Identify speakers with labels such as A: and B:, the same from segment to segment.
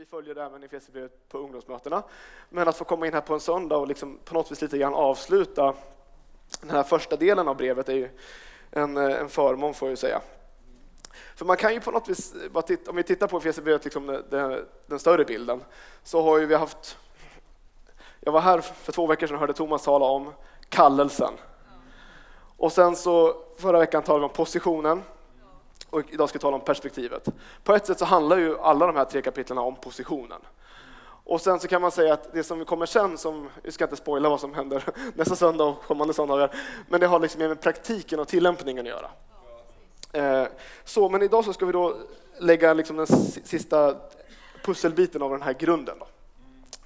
A: Vi följer det även i Efesierbrevet på ungdomsmötena. Men att få komma in här på en söndag och liksom på något vis lite grann avsluta den här första delen av brevet är ju en, en förmån får jag säga. För man kan ju på något vis, om vi tittar på Efesierbrevet, liksom den, den, större bilden, så har ju vi haft... Jag var här för två veckor sedan och hörde Thomas tala om kallelsen. Och sen så förra veckan talade vi om positionen och idag ska vi tala om perspektivet. På ett sätt så handlar ju alla de här tre kapitlen om positionen. Och sen så kan man säga att det som kommer sen, som, vi ska inte spoila vad som händer nästa söndag och kommande söndagar, men det har liksom med praktiken och tillämpningen att göra. Eh, så, men idag så ska vi då lägga liksom den sista pusselbiten av den här grunden, då.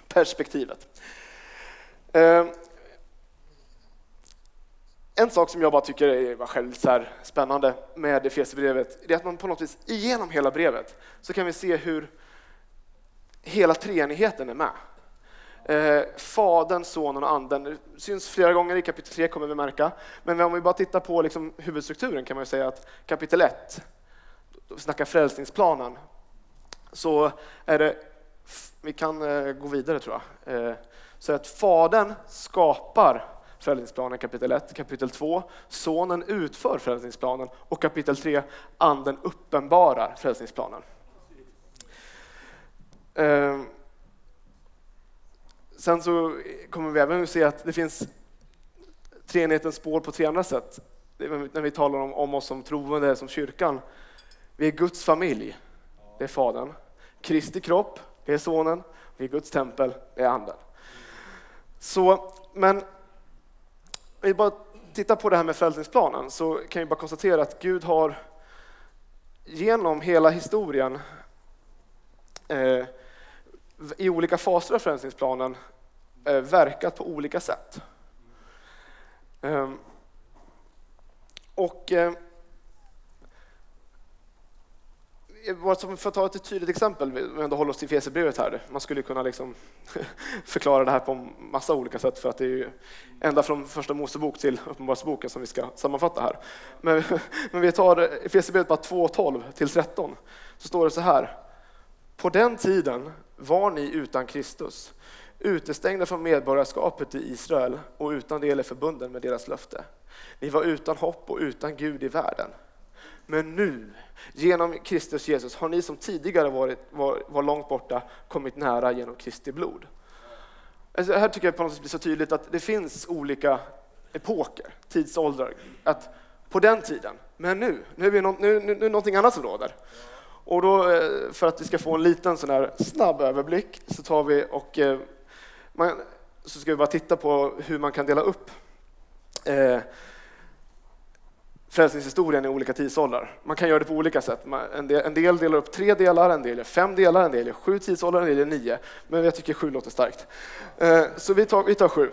A: perspektivet. Eh, en sak som jag bara tycker är själv så spännande med Efesierbrevet är att man på något vis igenom hela brevet så kan vi se hur hela treenigheten är med. Eh, Fadern, Sonen och Anden det syns flera gånger i kapitel 3 kommer vi märka. Men om vi bara tittar på liksom huvudstrukturen kan man säga att kapitel 1, då vi snackar frälsningsplanen, så är det, vi kan eh, gå vidare tror jag, eh, så att Fadern skapar frälsningsplanen kapitel 1, kapitel 2, Sonen utför frälsningsplanen och kapitel 3, Anden uppenbarar frälsningsplanen. Ehm, sen så kommer vi även att se att det finns treenighetens spår på tre andra sätt. När vi talar om, om oss som troende, som kyrkan. Vi är Guds familj, det är Fadern. Kristi kropp, det är Sonen. Vi är Guds tempel, det är Anden. Så, men om vi bara tittar på det här med frälsningsplanen så kan vi bara konstatera att Gud har genom hela historien eh, i olika faser av frälsningsplanen eh, verkat på olika sätt. Ehm, eh, och eh, för att ta ett tydligt exempel, om vi ändå håller oss till Fesebrevet här. Man skulle kunna liksom förklara det här på massa olika sätt för att det är ju ända från första Mosebok till Uppenbarelseboken som vi ska sammanfatta här. Men, men vi tar Efesierbrevet bara 2, 12 till 13. Så står det så här. På den tiden var ni utan Kristus, utestängda från medborgarskapet i Israel och utan del i förbunden med deras löfte. Ni var utan hopp och utan Gud i världen. Men nu, genom Kristus Jesus, har ni som tidigare varit, var, var långt borta kommit nära genom Kristi blod. Alltså här tycker jag på något sätt blir så tydligt att det finns olika epoker, tidsåldrar. Att på den tiden, men nu, nu är, vi no, nu, nu, nu någonting annat som råder. Och då, eh, för att vi ska få en liten sån här snabb överblick så tar vi och eh, man, så ska vi bara titta på hur man kan dela upp eh, frälsningshistorien i olika tidsåldrar. Man kan göra det på olika sätt. En del, en del delar upp tre delar, en del gör fem delar, en del gör sju tidsåldrar, en del gör nio. Men jag tycker sju låter starkt. Eh, så vi tar, vi tar sju.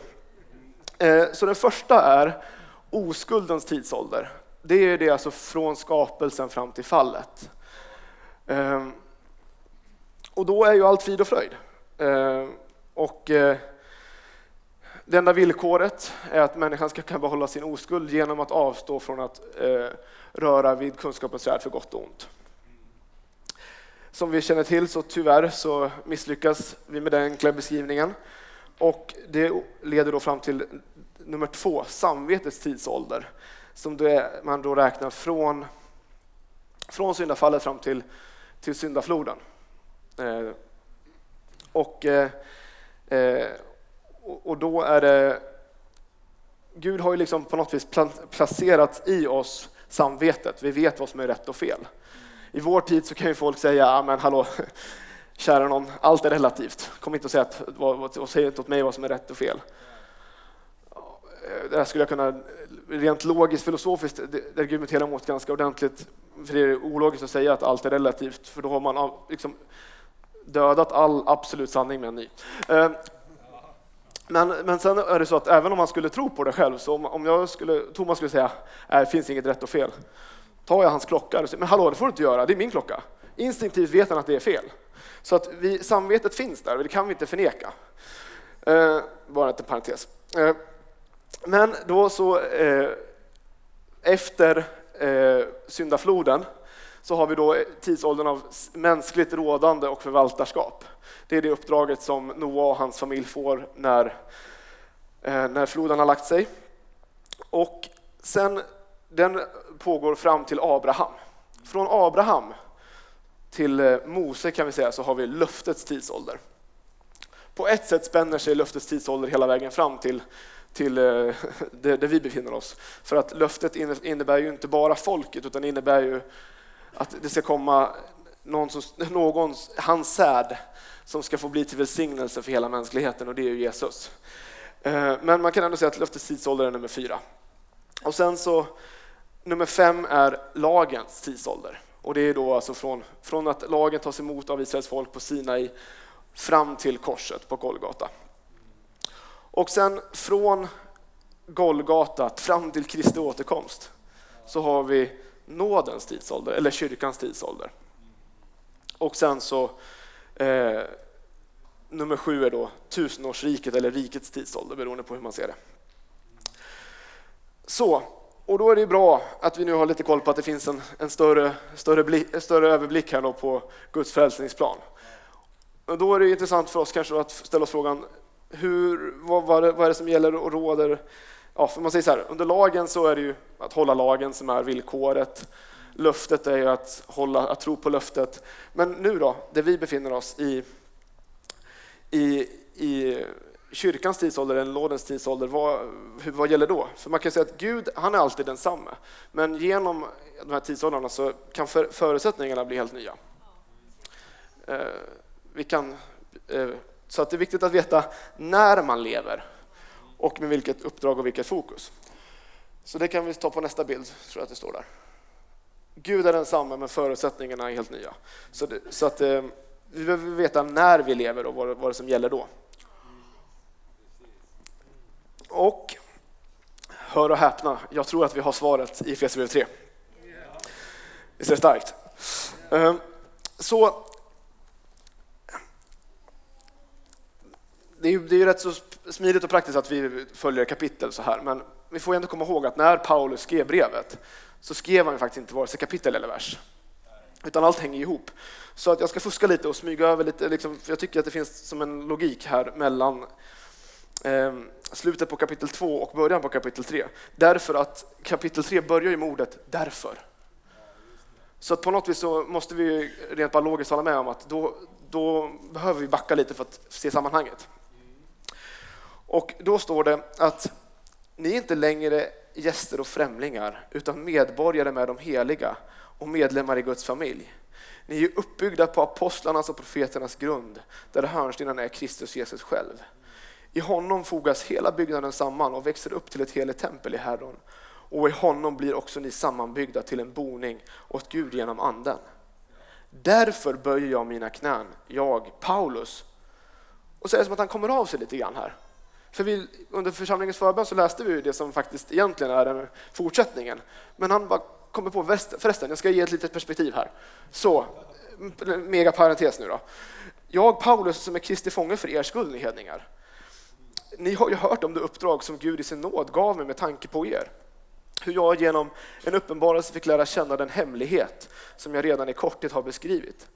A: Eh, så den första är oskuldens tidsålder. Det är det alltså från skapelsen fram till fallet. Eh, och då är ju allt frid och fröjd. Och det enda villkoret är att människan ska kunna behålla sin oskuld genom att avstå från att eh, röra vid kunskapens svärd för gott och ont. Som vi känner till så tyvärr så misslyckas vi med den enkla beskrivningen. Och det leder då fram till nummer två, samvetets tidsålder. Som är, man då räknar från, från syndafallet fram till, till syndafloden. Eh, och, eh, eh och då är det... Gud har ju liksom på något vis placerat i oss samvetet. Vi vet vad som är rätt och fel. I vår tid så kan ju folk säga, ja men hallå, kära någon, allt är relativt. Kom inte och säg, att, och säg inte åt mig vad som är rätt och fel. Det här skulle jag kunna, rent logiskt, filosofiskt, det argumenterar mot ganska ordentligt. För det är ologiskt att säga att allt är relativt, för då har man liksom dödat all absolut sanning med en ny. Eh, men, men sen är det så att även om man skulle tro på det själv, så om, om jag skulle, Thomas skulle säga det finns inget rätt och fel, tar jag hans klocka och säger men hallå, det får du inte göra, det är min klocka. Instinktivt vet han att det är fel. Så att vi, samvetet finns där, det kan vi inte förneka. Eh, bara en parentes. Eh, men då så, eh, efter eh, syndafloden, så har vi då tidsåldern av mänskligt rådande och förvaltarskap. Det är det uppdraget som Noa och hans familj får när, eh, när floden har lagt sig. Och sen, den pågår fram till Abraham. Från Abraham till eh, Mose kan vi säga så har vi löftets tidsålder. På ett sätt spänner sig löftets tidsålder hela vägen fram till, till eh, där vi befinner oss. För att löftet innebär ju inte bara folket utan innebär ju att det ska komma någon, som, någons, hans säd som ska få bli till välsignelse för hela mänskligheten och det är ju Jesus. Eh, men man kan ändå säga att löftets tidsålder är nummer fyra. Och sen så nummer fem är lagens tidsålder. Och det är då alltså från, från att lagen tas emot av Israels folk på Sinai fram till korset på Golgata. Och sen från Golgata fram till Kristi återkomst så har vi nådens tidsålder, eller kyrkans tidsålder. Och sen så eh, nummer sju är då tusenårsriket eller rikets tidsålder beroende på hur man ser det. Så, och då är det bra att vi nu har lite koll på att det finns en, en större, större, blick, större överblick här på Guds frälsningsplan. Och då är det intressant för oss kanske att ställa oss frågan, hur, vad, vad, är, vad är det som gäller och råder? Ja, för man säger så här, under lagen så är det ju att hålla lagen som är villkoret. Löftet är ju att, hålla, att tro på löftet. Men nu då, där vi befinner oss i, i, i kyrkans tidsålder eller nådens tidsålder, vad, vad gäller då? För man kan säga att Gud, han är alltid densamme. Men genom de här tidsåldrarna så kan för, förutsättningarna bli helt nya. Eh, vi kan, eh, så att det är viktigt att veta när man lever och med vilket uppdrag och vilket fokus. Så det kan vi ta på nästa bild, tror jag att det står där. Gud är densamma, men förutsättningarna är helt nya. Så, det, så att eh, vi behöver veta när vi lever och vad, vad det som gäller då. Och hör och häpna, jag tror att vi har svaret i Efesierbrevet 3. Visst är det starkt? Eh, så det är ju det är rätt så smidigt och praktiskt att vi följer kapitel så här, men vi får ändå komma ihåg att när Paulus skrev brevet så skrev han faktiskt inte vare sig kapitel eller vers, utan allt hänger ihop. Så att jag ska fuska lite och smyga över lite, liksom, för jag tycker att det finns som en logik här mellan eh, slutet på kapitel 2 och början på kapitel 3. Därför att kapitel 3 börjar ju med ordet därför. Så att på något vis så måste vi rent bara logiskt hålla med om att då, då behöver vi backa lite för att se sammanhanget. Och då står det att ni är inte längre gäster och främlingar utan medborgare med de heliga och medlemmar i Guds familj. Ni är uppbyggda på apostlarnas och profeternas grund där hörnstenen är Kristus Jesus själv. I honom fogas hela byggnaden samman och växer upp till ett heligt tempel i Herren. Och i honom blir också ni sammanbyggda till en boning åt Gud genom anden. Därför böjer jag mina knän, jag, Paulus. Och så är det som att han kommer av sig lite grann här. För vi, under församlingens förbön så läste vi det som faktiskt egentligen är den fortsättningen. Men han bara kommer på, förresten, jag ska ge ett litet perspektiv här. Så, mega parentes nu då. Jag, Paulus, som är Kristi fånge för er skull, ni hedningar. Ni har ju hört om det uppdrag som Gud i sin nåd gav mig med tanke på er. Hur jag genom en uppenbarelse fick lära känna den hemlighet som jag redan i korthet har beskrivit.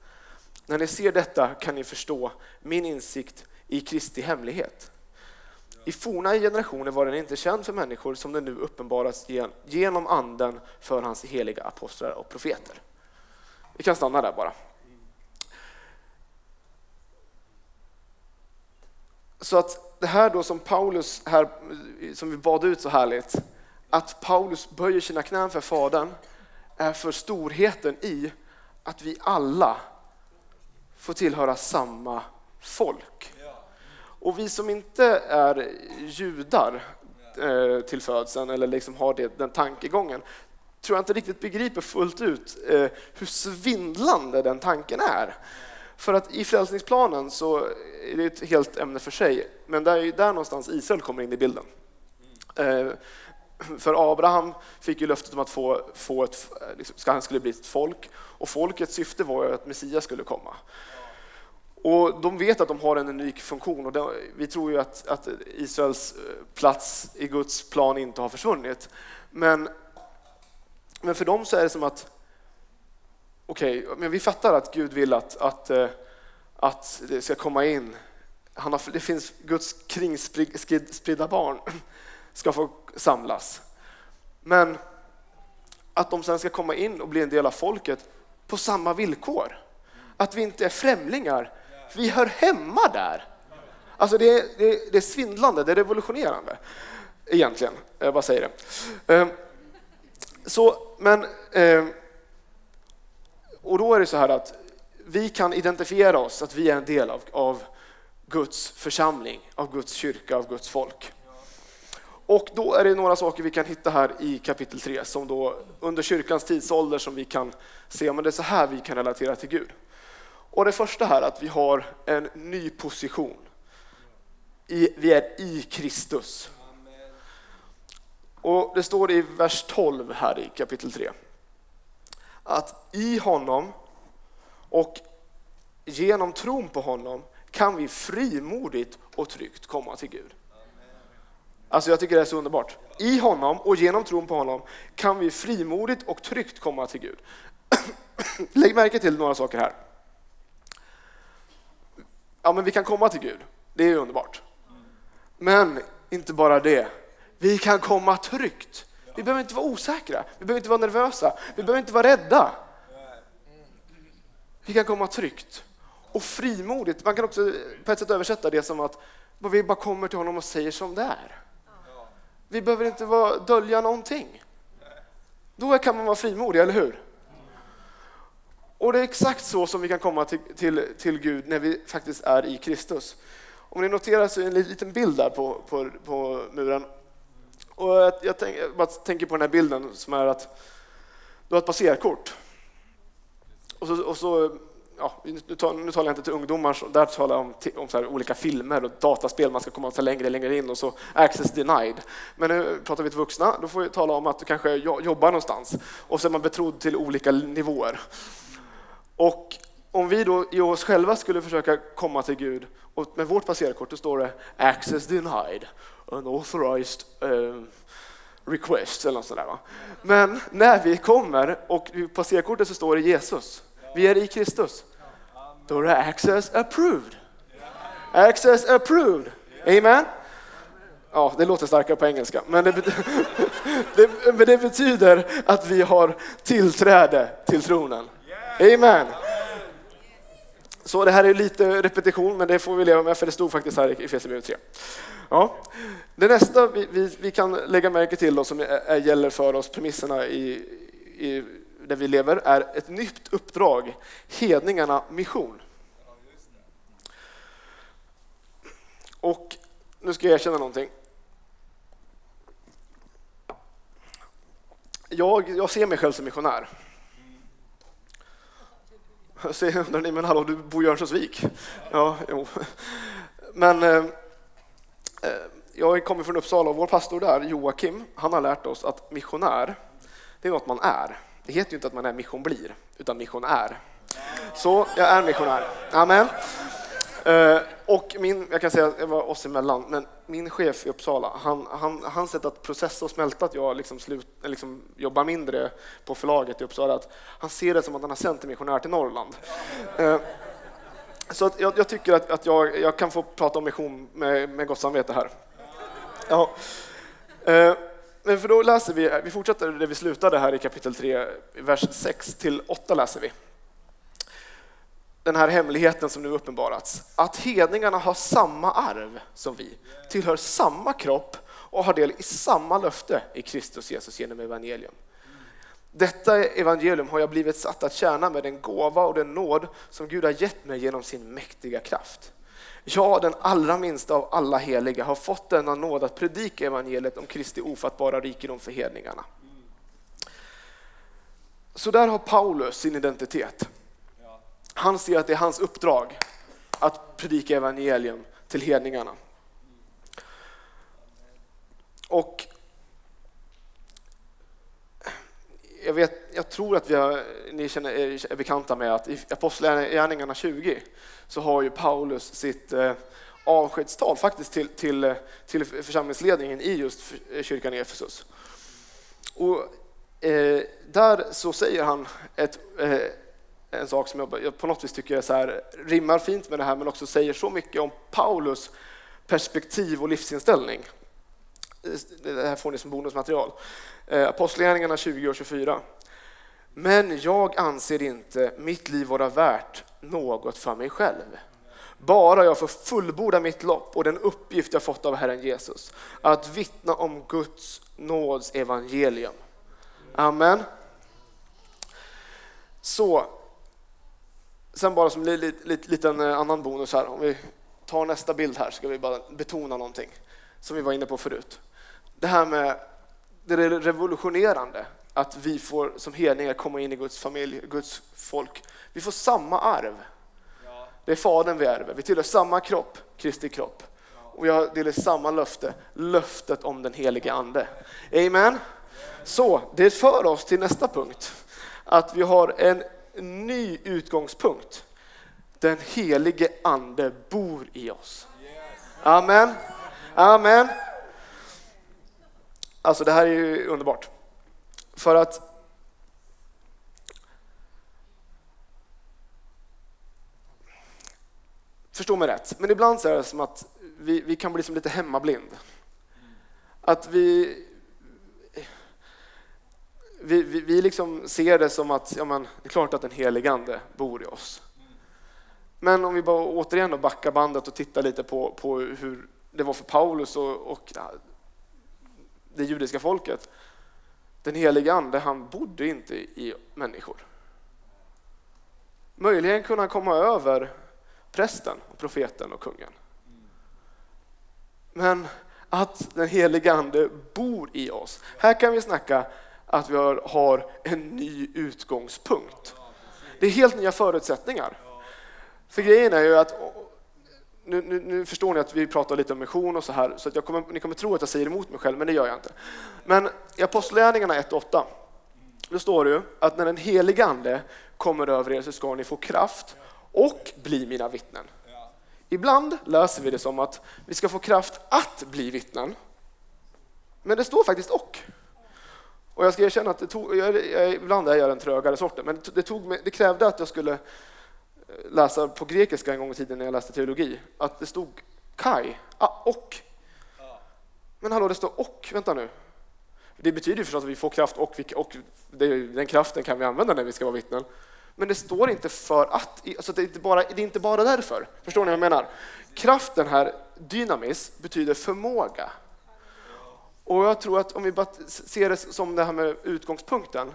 A: När ni ser detta kan ni förstå min insikt i Kristi hemlighet. I forna generationer var den inte känd för människor som den nu uppenbaras genom anden för hans heliga apostlar och profeter. Vi kan stanna där bara. Så att det här då som Paulus, här, som vi bad ut så härligt, att Paulus böjer sina knän för Fadern är för storheten i att vi alla får tillhöra samma folk. Och vi som inte är judar eh, till födseln eller liksom har det, den tankegången tror jag inte riktigt begriper fullt ut eh, hur svindlande den tanken är. För att i frälsningsplanen så är det ett helt ämne för sig, men det är där någonstans Israel kommer in i bilden. Eh, för Abraham fick ju löftet om att få, få ett, eh, liksom, han skulle bli ett folk och folkets syfte var ju att Messias skulle komma. Och de vet att de har en unik funktion och vi tror ju att, att, Israels eh, plats i Guds plan inte har försvunnit. Men, men för dem så är det som att okej, okay, men vi fattar att Gud vill att, att, eh, att det ska komma in. Han har, det finns Guds kringspridda barn ska få samlas. Men att de sen ska komma in och bli en del av folket på samma villkor. Att vi inte är främlingar. Vi hör hemma där. Alltså det, är, det, det är svindlande, det är revolutionerande egentligen. Eh, Jag bara säger det. Eh, så, men, eh, och då är det så här att vi kan identifiera oss, att vi är en del av, av Guds församling, av Guds kyrka, av Guds folk. Och då är det några saker vi kan hitta här i kapitel 3 som då under kyrkans tidsålder som vi kan se, men det är så här vi kan relatera till Gud. Och det första här att vi har en ny position. I, vi är i Kristus. Och det står i vers 12 här i kapitel 3. Att i honom och genom tron på honom kan vi frimodigt och tryggt komma till Gud. Alltså jag tycker det är så underbart. I honom och genom tron på honom kan vi frimodigt och tryggt komma till Gud. Lägg märke till några saker här. Ja, men vi kan komma till Gud. Det är underbart. Men inte bara det. Vi kan komma tryggt. Vi behöver inte vara osäkra, vi behöver inte vara nervösa, vi behöver inte vara rädda. Vi kan komma tryggt och frimodigt. Man kan också på ett sätt översätta det som att vi bara kommer till honom och säger som det är. Vi behöver inte vara, dölja någonting. Då kan man vara frimodig, eller hur? Och det är exakt så som vi kan komma till, till, till Gud när vi faktiskt är i Kristus. Om ni noterar så är det en liten bild där på, på, på muren. Och jag, tänk, jag bara tänker på den här bilden som är att du har ett passerkort. Och så, och så ja, nu, talar, nu talar jag inte till ungdomar, där talar jag om, om så olika filmer och dataspel, man ska komma så längre och längre in och så access denied. Men nu pratar vi till vuxna, då får vi tala om att du kanske jobbar någonstans och så är man betrodd till olika nivåer. Och om vi då i oss själva skulle försöka komma till Gud och med vårt passerkort då står det access denied, unauthorized uh, request eller något sådär. Va? Men när vi kommer och i passerkortet så står det Jesus, vi är i Kristus, då är det access approved. Access approved. Amen. Ja, det låter starkare på engelska, men det, det, men det betyder att vi har tillträde till tronen. Amen. Så det här är lite repetition, men det får vi leva med, för det stod faktiskt här i Efesierbrevet 3. Ja. Det nästa vi, vi, vi, kan lägga märke till, då, som är, gäller för oss, premisserna i, i, där vi lever, är ett nytt uppdrag, hedningarna mission. Och nu ska jag erkänna någonting. Jag, jag ser mig själv som missionär. Så undrar ni, men hallå, du bor i Örnsköldsvik? Ja, jo. Men eh, eh, jag kommer från Uppsala och vår pastor där, Joakim, han har lärt oss att missionär, det är något man är. Det heter ju inte att man är mission blir, utan mission är. Så jag är missionär. Amen. Eh, och min, jag kan säga att det var oss emellan, men min chef i Uppsala, han, han, hans sätt att processa och smälta att jag liksom, slut, liksom jobbar mindre på förlaget i Uppsala, att han ser det som att han har sänt en missionär till Norrland. Eh, så att jag, jag, tycker att, att jag, jag, kan få prata om mission med, med gott samvete här. Ja. Eh, men för då läser vi, vi fortsätter där vi slutade här i kapitel 3, vers 6 till 8 läser vi den här hemligheten som nu uppenbarats, att hedningarna har samma arv som vi, tillhör samma kropp och har del i samma löfte i Kristus Jesus genom evangelium. Detta evangelium har jag blivit satt att tjäna med den gåva och den nåd som Gud har gett mig genom sin mäktiga kraft. Jag, den allra minsta av alla heliga, har fått denna nåd att predika evangeliet om Kristi ofattbara rikedom för hedningarna. Så där har Paulus sin identitet. Han ser att det är hans uppdrag att predika evangelium till hedningarna. Och jag, vet, jag tror att vi har, ni känner, eh, är bekanta med att i Apostlagärningarna 20 så har ju Paulus sitt eh, avskedstal faktiskt till, till, eh, till församlingsledningen i just kyrkan i Efesus. Och eh, där så säger han ett, eh, en sak som jag på något vis tycker är så här, rimmar fint med det här men också säger så mycket om Paulus perspektiv och livsinställning. Det här får ni som bonusmaterial. Eh, Apostlagärningarna 20 och 24. Men jag anser inte mitt liv vara värt något för mig själv. Bara jag får fullborda mitt lopp och den uppgift jag fått av Herren Jesus. Att vittna om Guds nåds evangelium. Amen. Så, sen bara som en liten eh, annan bonus här. Om vi tar nästa bild här ska vi bara betona någonting som vi var inne på förut. Det här med det revolutionerande, att vi får som hedningar komma in i Guds familj, Guds folk. Vi får samma arv. Det är Fadern vi ärver. Vi tillhör samma kropp, Kristi kropp. Och vi har delar samma löfte, löftet om den helige Ande. Amen. Så det för oss till nästa punkt, att vi har en ny utgångspunkt. Den helige Ande bor i oss. Amen. Amen. Alltså det här är ju underbart. För att Förstå mig rätt, men ibland så är det som att vi, vi kan bli som lite hemmablind. Att vi, vi, vi, vi liksom ser det som att ja, men, det är klart att den helige Ande bor i oss. Men om vi bara återigen då backar bandet och tittar lite på, på hur det var för Paulus och, och det judiska folket. Den helige Ande han bodde inte i människor. Möjligen kunde han komma över prästen, och profeten och kungen. Men att den helige Ande bor i oss. Här kan vi snacka att vi har, en ny utgångspunkt. Det är helt nya förutsättningar. För grejen är ju att, nu, nu, nu, förstår ni att vi pratar lite om mission och så här, så att jag kommer, ni kommer tro att jag säger emot mig själv, men det gör jag inte. Men i Apostlagärningarna 1.8, då står det ju att när den helige Ande kommer över er så ska ni få kraft och bli mina vittnen. Ibland läser vi det som att vi ska få kraft att bli vittnen. Men det står faktiskt och. Och jag ska erkänna att det tog, jag, jag, ibland är jag den trögare sorten, men det, tog, det krävde att jag skulle eh, läsa på grekiska en gång i tiden när jag läste teologi, att det stod kai, ah, och. Men hallå, det står och, vänta nu. Det betyder förstås att vi får kraft och, och den kraften kan vi använda när vi ska vara vittnen. Men det står inte för att, alltså det, är inte bara, det är inte bara därför. Förstår ni vad jag menar? Kraften här, dynamis, betyder förmåga. Och jag tror att om vi bara ser det som det här med utgångspunkten,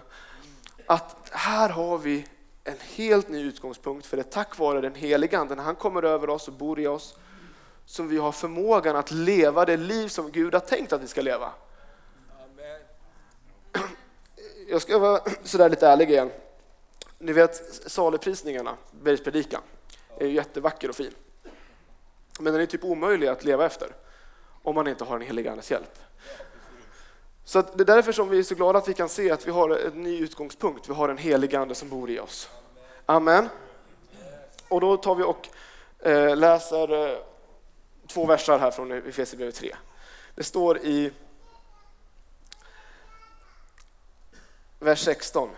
A: att här har vi en helt ny utgångspunkt för det är tack vare den helige Ande, när han kommer över oss och bor i oss, som vi har förmågan att leva det liv som Gud har tänkt att vi ska leva. Jag ska vara sådär lite ärlig igen. Ni vet saluprisningarna, bergspredikan, är ju jättevacker och fin. Men den är typ omöjlig att leva efter om man inte har en helig Andes hjälp. Så det är därför som vi är så glada att vi kan se att vi har en ny utgångspunkt. Vi har en helig Ande som bor i oss. Amen. Och då tar vi och eh, läser eh, två versar här från Efesierbrevet 3. Det står i vers 16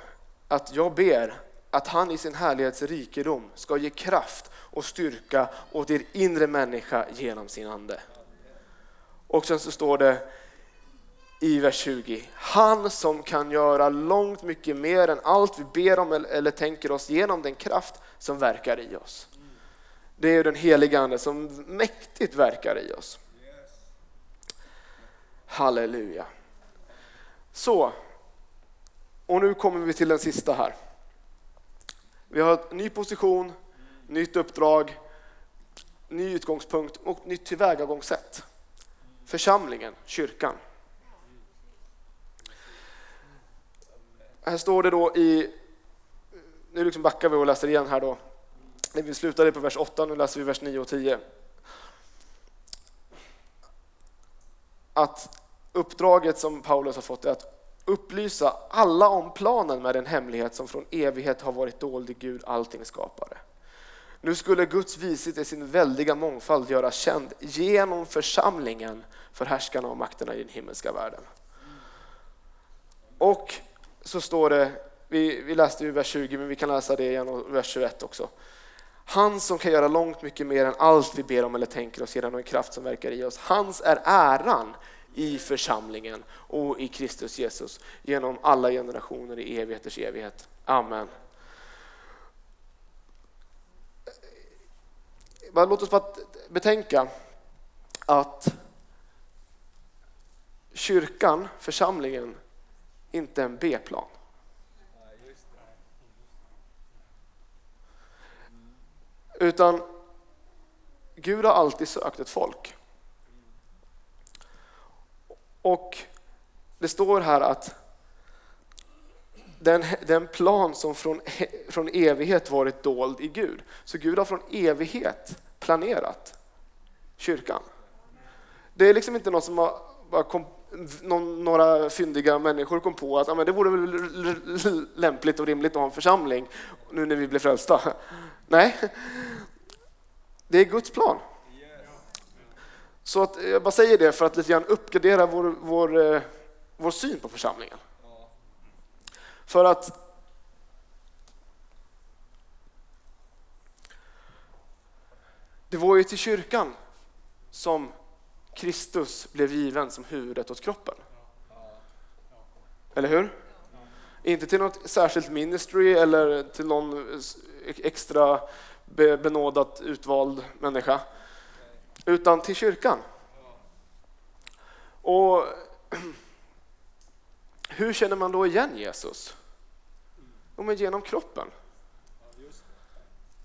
A: att jag ber att han i sin härlighets rikedom ska ge kraft och styrka åt er inre människa genom sin ande. Och sen så står det i vers 20, han som kan göra långt mycket mer än allt vi ber om eller tänker oss genom den kraft som verkar i oss. Det är den heliga Ande som mäktigt verkar i oss. Halleluja. Så, och nu kommer vi till den sista här. Vi har en ny position, nytt uppdrag, ny utgångspunkt och nytt tillvägagångssätt. Församlingen, kyrkan. Här står det då i, nu liksom backar vi och läser igen här då. Vi slutade på vers 8, nu läser vi vers 9 och 10. Att uppdraget som Paulus har fått är att upplysa alla om planen med den hemlighet som från evighet har varit dold i Gud, allting skapare. Nu skulle Guds vishet i sin väldiga mångfald göras känd genom församlingen för härskarna och makterna i den himmelska världen. Och så står det, Vi, vi läste ju vers 20, men vi kan läsa det igen och vers 21 också. Han som kan göra långt mycket mer än allt vi ber om eller tänker oss genom en kraft som verkar i oss. Hans är äran i församlingen och i Kristus Jesus genom alla generationer i evigheters evighet. Amen. Låt oss bara betänka att kyrkan, församlingen, inte en B-plan. Utan Gud har alltid sökt ett folk. Och det står här att den, den plan som från, från evighet varit dold i Gud. Så Gud har från evighet planerat kyrkan. Det är liksom inte något som har, bara kom, någon, några fyndiga människor kom på att ja, men det vore väl lämpligt och rimligt att ha en församling nu när vi blir frälsta. Nej, det är Guds plan. Så att, jag bara säger det för att lite grann uppgradera vår, vår, eh, vår syn på församlingen. För att det var ju till kyrkan som Kristus blev given som huvudet åt kroppen. Eller hur? Inte till något särskilt ministry eller till någon extra benådat utvald människa, utan till kyrkan. Och hur känner man då igen Jesus? Jo, men genom kroppen.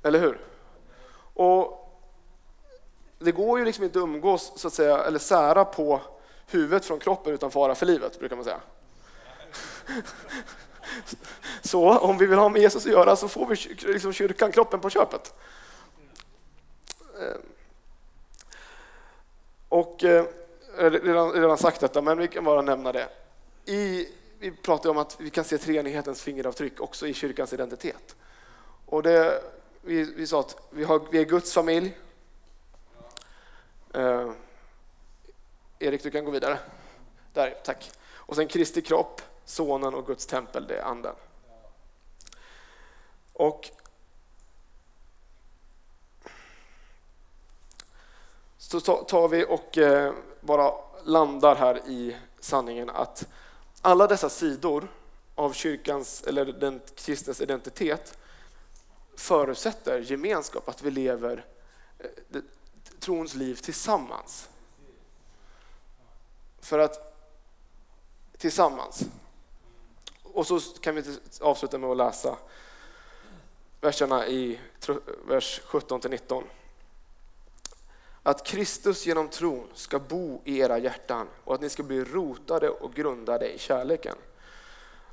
A: Eller hur? Och det går ju liksom inte att umgås så att säga, eller sära på huvudet från kroppen utan fara för livet, brukar man säga. Så om vi vill ha med Jesus att göra så får vi liksom kyrkan, kroppen på köpet. Ehm. Och eh, jag redan, redan sagt detta, men vi kan bara nämna det. I, vi pratar om att vi kan se treenighetens fingeravtryck också i kyrkans identitet. Och det, vi, vi sa att vi, har, vi är Guds familj. Eh, Erik, du kan gå vidare. Där, tack. Och sen Kristi kropp, Sonen och Guds tempel, det är Anden. Och så tar vi och eh, bara landar här i sanningen att alla dessa sidor av kyrkans eller den kristnes identitet förutsätter gemenskap, att vi lever eh, trons liv tillsammans. För att tillsammans. Och så kan vi avsluta med att läsa verserna i vers 17 till 19 att Kristus genom tron ska bo i era hjärtan och att ni ska bli rotade och grundade i kärleken.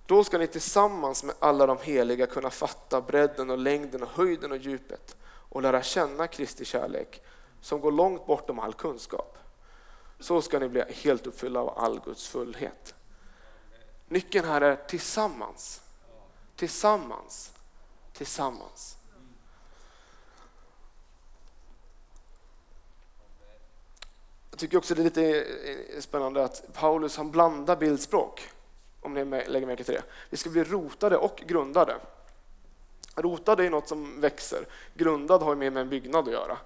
A: Då ska ni tillsammans med alla de heliga kunna fatta bredden och längden och höjden och djupet och lära känna Kristi kärlek som går långt bortom all kunskap. Så ska ni bli helt uppfyllda av all Guds fullhet. Nyckeln här är tillsammans. Tillsammans. Tillsammans. Jag tycker också det är lite eh, spännande att Paulus han blandar bildspråk, om ni lägger märke till det. Vi ska bli rotade och grundade. Rotade är något som växer, grundad har ju mer med en byggnad att göra.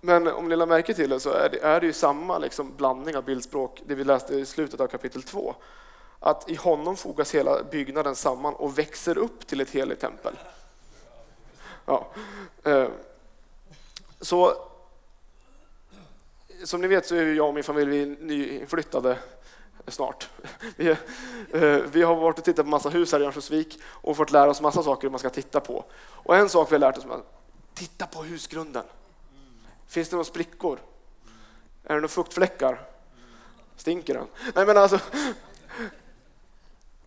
A: Men om ni lägger märke till det så är det, är det ju samma liksom blandning av bildspråk, det vi läste i slutet av kapitel 2. Att i honom fogas hela byggnaden samman och växer upp till ett heligt tempel. Ja. Eh, så som ni vet så är jag och min familj nyinflyttade snart. Vi, eh, vi, har varit och tittat på massa hus här i Örnsköldsvik och fått lära oss massa saker man ska titta på. Och en sak vi har lärt oss är att titta på husgrunden. Finns det några sprickor? Är det några fuktfläckar? Stinker den? Nej men alltså,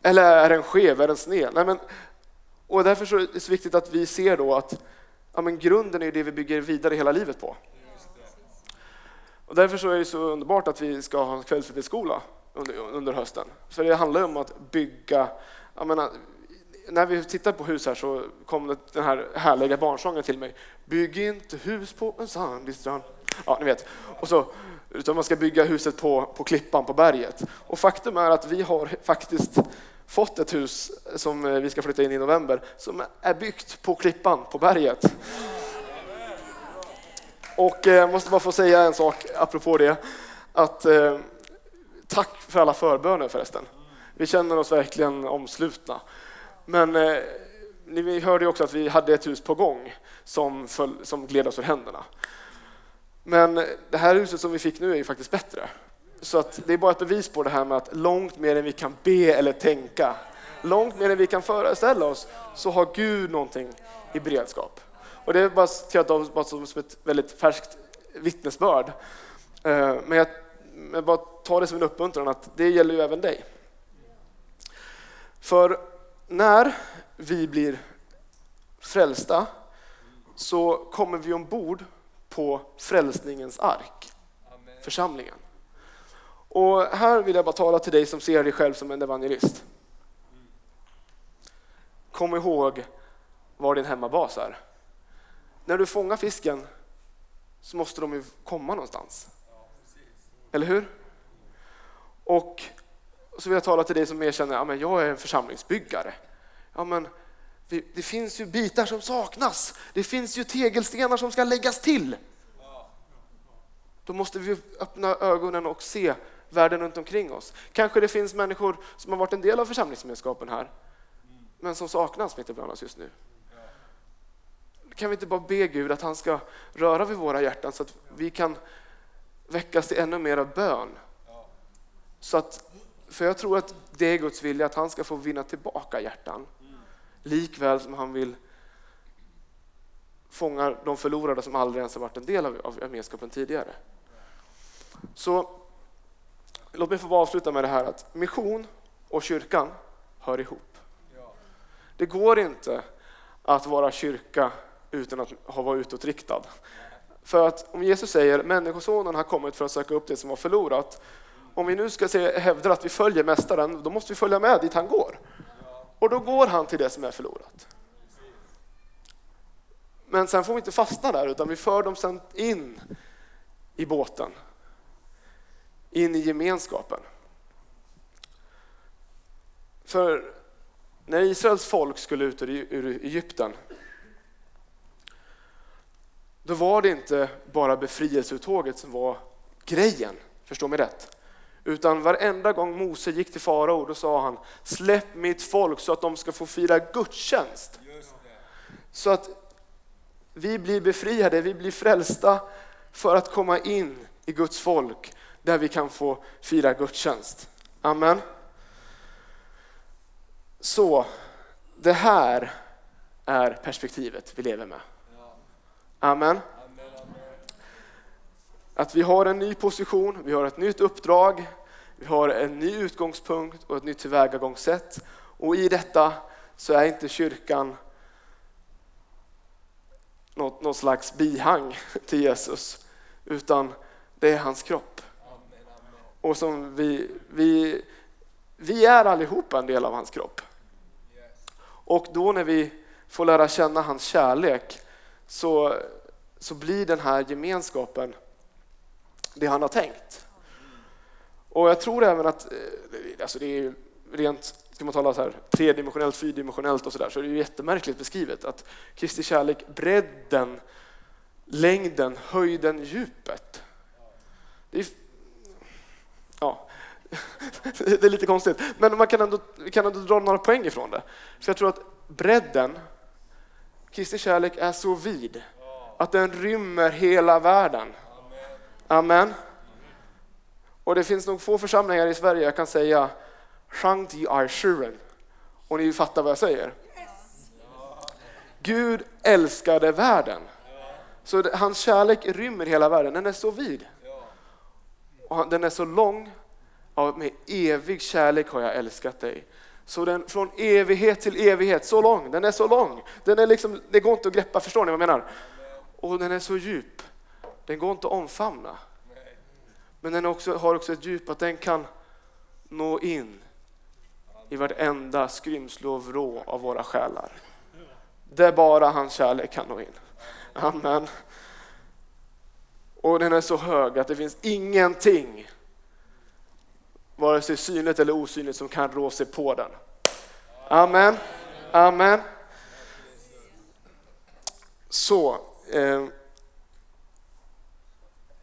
A: eller är den skev? Är den sned? Nej, men, och därför är det så viktigt att vi ser då att ja, men grunden är det vi bygger vidare hela livet på. Och därför så är det så underbart att vi ska ha en kvällsfritidsskola under, under hösten. För det handlar om att bygga, jag menar, när vi tittar på hus här så kom den här härliga barnsången till mig. Bygg inte hus på en sandig strand. Ja, ni vet. Och så, utan man ska bygga huset på, på klippan på berget. Och faktum är att vi har faktiskt fått ett hus som vi ska flytta in i november som är byggt på klippan på berget. Och jag eh, måste bara få säga en sak apropå det. Att, eh, tack för alla förböner förresten. Vi känner oss verkligen omslutna. Men eh, ni hörde också att vi hade ett hus på gång som, föll, som gled oss ur händerna. Men eh, det här huset som vi fick nu är ju faktiskt bättre. Så att det är bara ett bevis på det här med att långt mer än vi kan be eller tänka, långt mer än vi kan föreställa oss, så har Gud någonting i beredskap. Och det är bara, jag bara som ett väldigt färskt vittnesbörd. Eh, men jag, jag bara tar det som en uppmuntran att det gäller ju även dig. För när vi blir frälsta så kommer vi ombord på frälsningens ark, församlingen. Och här vill jag bara tala till dig som ser dig själv som en evangelist. Kom ihåg var din hemmabas är. När du fångar fisken så måste de ju komma någonstans. Eller hur? Och och så vill jag tala till dig som erkänner att ja, jag är en församlingsbyggare. Ja, men det finns ju bitar som saknas. Det finns ju tegelstenar som ska läggas till. Då måste vi öppna ögonen och se världen runt omkring oss. Kanske det finns människor som har varit en del av församlingsgemenskapen här, men som saknas mitt ibland oss just nu. Kan vi inte bara be Gud att han ska röra vid våra hjärtan så att vi kan väckas till ännu mer av bön? Så att, för jag tror att det är Guds vilja att han ska få vinna tillbaka hjärtan. Likväl som han vill fånga de förlorade som aldrig ens har varit en del av, av gemenskapen tidigare. Så låt mig få avsluta med det här att mission och kyrkan hör ihop. Det går inte att vara kyrka utan att ha varit utåtriktad. För att om Jesus säger människosonen har kommit för att söka upp det som var förlorat. Om vi nu ska se, hävda att vi följer mästaren, då måste vi följa med dit han går. Och då går han till det som är förlorat. Men sen får vi inte fastna där, utan vi för dem sen in i båten. In i gemenskapen. För när Israels folk skulle ut ur Egypten, då var det inte bara befrielseuttåget som var grejen, förstå mig rätt. Utan varenda gång Mose gick till farao, då sa han släpp mitt folk så att de ska få fira gudstjänst. Så att vi blir befriade, vi blir frälsta för att komma in i Guds folk där vi kan få fira gudstjänst. Amen. Så det här är perspektivet vi lever med. Amen. Att vi har en ny position, vi har ett nytt uppdrag, vi har en ny utgångspunkt och ett nytt tillvägagångssätt. Och i detta så är inte kyrkan något, något slags bihang till Jesus, utan det är hans kropp. Och som vi, vi, vi är allihopa en del av hans kropp. Och då när vi får lära känna hans kärlek så, så blir den här gemenskapen det han har tänkt. Och jag tror även att, eh, alltså det är rent, ska man tala så här, tredimensionellt, fyrdimensionellt och sådär, så är det ju jättemärkligt beskrivet att Kristi kärlek, bredden, längden, höjden, djupet. Det är, ja, det är lite konstigt, men man kan ändå, kan ändå dra några poäng ifrån det. För jag tror att bredden, Kristi kärlek är så vid att den rymmer hela världen. Amen. Och det finns nog få församlingar i Sverige jag kan säga Shangti Arshuren. Och ni fattar vad jag säger. Gud älskade världen. Så hans kärlek rymmer hela världen, den är så vid. Och den är så lång, ja, med evig kärlek har jag älskat dig. Så den från evighet till evighet, så lång, den är så lång. Den är liksom, det går inte att greppa, förstår ni vad jag menar? Och den är så djup, den går inte att omfamna. Men den också, har också ett djup att den kan nå in i vartenda skrymsle och vrå av våra själar. Där bara hans kärlek kan nå in. Amen. Och Och den är så hög att det finns ingenting, vare sig synligt eller osynligt, som kan rå sig på den. Amen. Amen. Så, eh,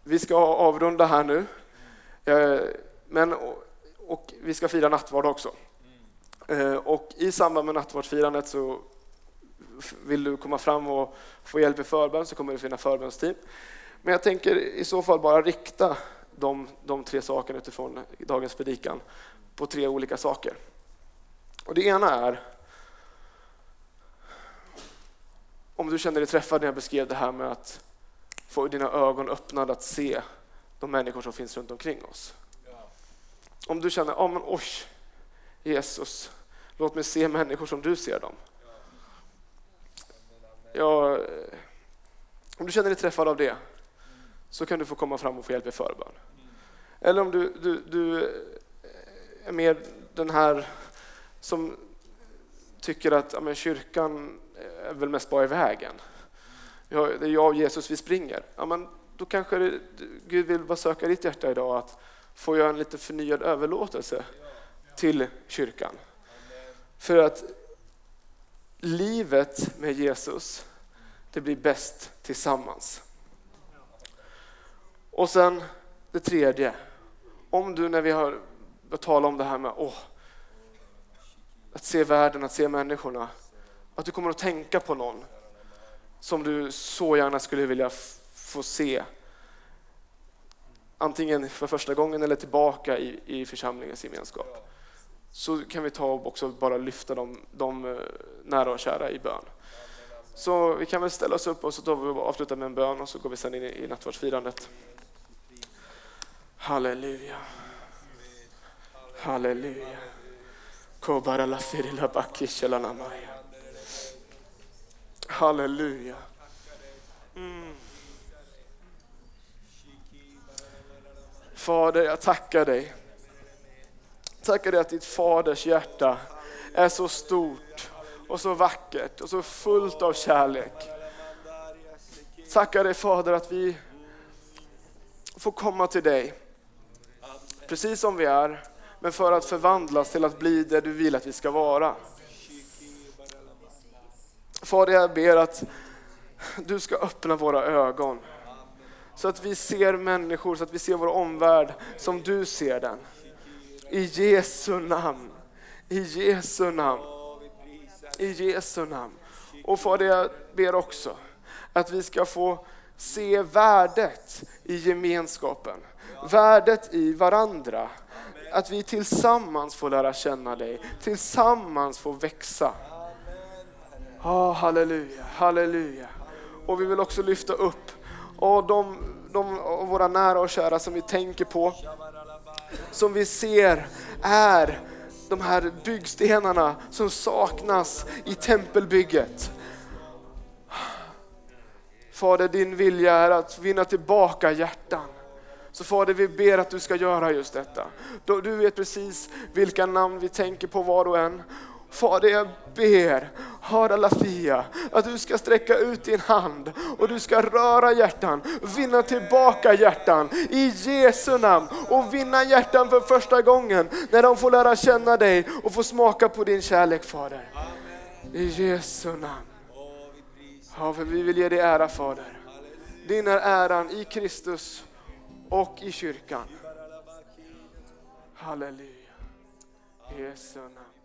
A: vi ska avrunda här nu. Eh, men, och, vi ska fira nattvard också. Eh, och i samband med nattvardsfirandet så vill du komma fram och få hjälp i förbön så kommer det finnas förbönsteam. Men jag tänker i så fall bara rikta de, de tre sakerna utifrån dagens predikan på tre olika saker. Och det ena är om du känner dig träffad när jag beskrev det här med att få dina ögon öppnade att se de människor som finns runt omkring oss. Om du känner, oh, men, oj, Jesus, låt mig se människor som du ser dem. Ja, om du känner dig träffad av det så kan du få komma fram och få hjälp i förbön. Eller om du, du, du är mer den här som tycker att ja, men kyrkan är väl mest bara i vägen. Ja, det är jag och Jesus vi springer. Ja, men då kanske det, Gud vill bara söka ditt hjärta idag att få göra en lite förnyad överlåtelse till kyrkan. För att livet med Jesus, det blir bäst tillsammans. Och sen det tredje, om du när vi har talat om det här med åh, att se världen, att se människorna, att du kommer att tänka på någon som du så gärna skulle vilja få se. Antingen för första gången eller tillbaka i, i församlingens gemenskap. Så kan vi ta och också bara lyfta de, de eh, nära och kära i bön. Så vi kan väl ställa oss upp och så tar vi och avslutar med en bön och så går vi sen in i, nattvardsfirandet. Halleluja. Halleluja. Halleluja. Mm. Fader, jag tackar dig. Tackar dig att ditt faders hjärta är så stort och så vackert och så fullt av kärlek. Tackar dig Fader att vi får komma till dig precis som vi är, men för att förvandlas till att bli det du vill att vi ska vara. Fader, jag ber att du ska öppna våra ögon så att vi ser människor, så att vi ser vår omvärld som du ser den. I Jesu namn. I Jesu namn. I Jesu namn. Och Fader, jag ber också att vi ska få se värdet i gemenskapen, värdet i varandra. Att vi tillsammans får lära känna dig, tillsammans får växa. Oh, halleluja, halleluja. Och vi vill också lyfta upp oh, de, de och våra nära och kära som vi tänker på, som vi ser är de här byggstenarna som saknas i tempelbygget. Fader, din vilja är att vinna tillbaka hjärtan. Så Fader, vi ber att du ska göra just detta. Du vet precis vilka namn vi tänker på var och en. Fader, jag ber, Hara Lafia, att du ska sträcka ut din hand och du ska röra hjärtan, vinna tillbaka hjärtan i Jesu namn och vinna hjärtan för första gången när de får lära känna dig och få smaka på din kärlek Fader. I Jesu namn. Ja, för vi vill ge dig ära Fader. Din är äran i Kristus och i kyrkan. Halleluja. I Jesu namn.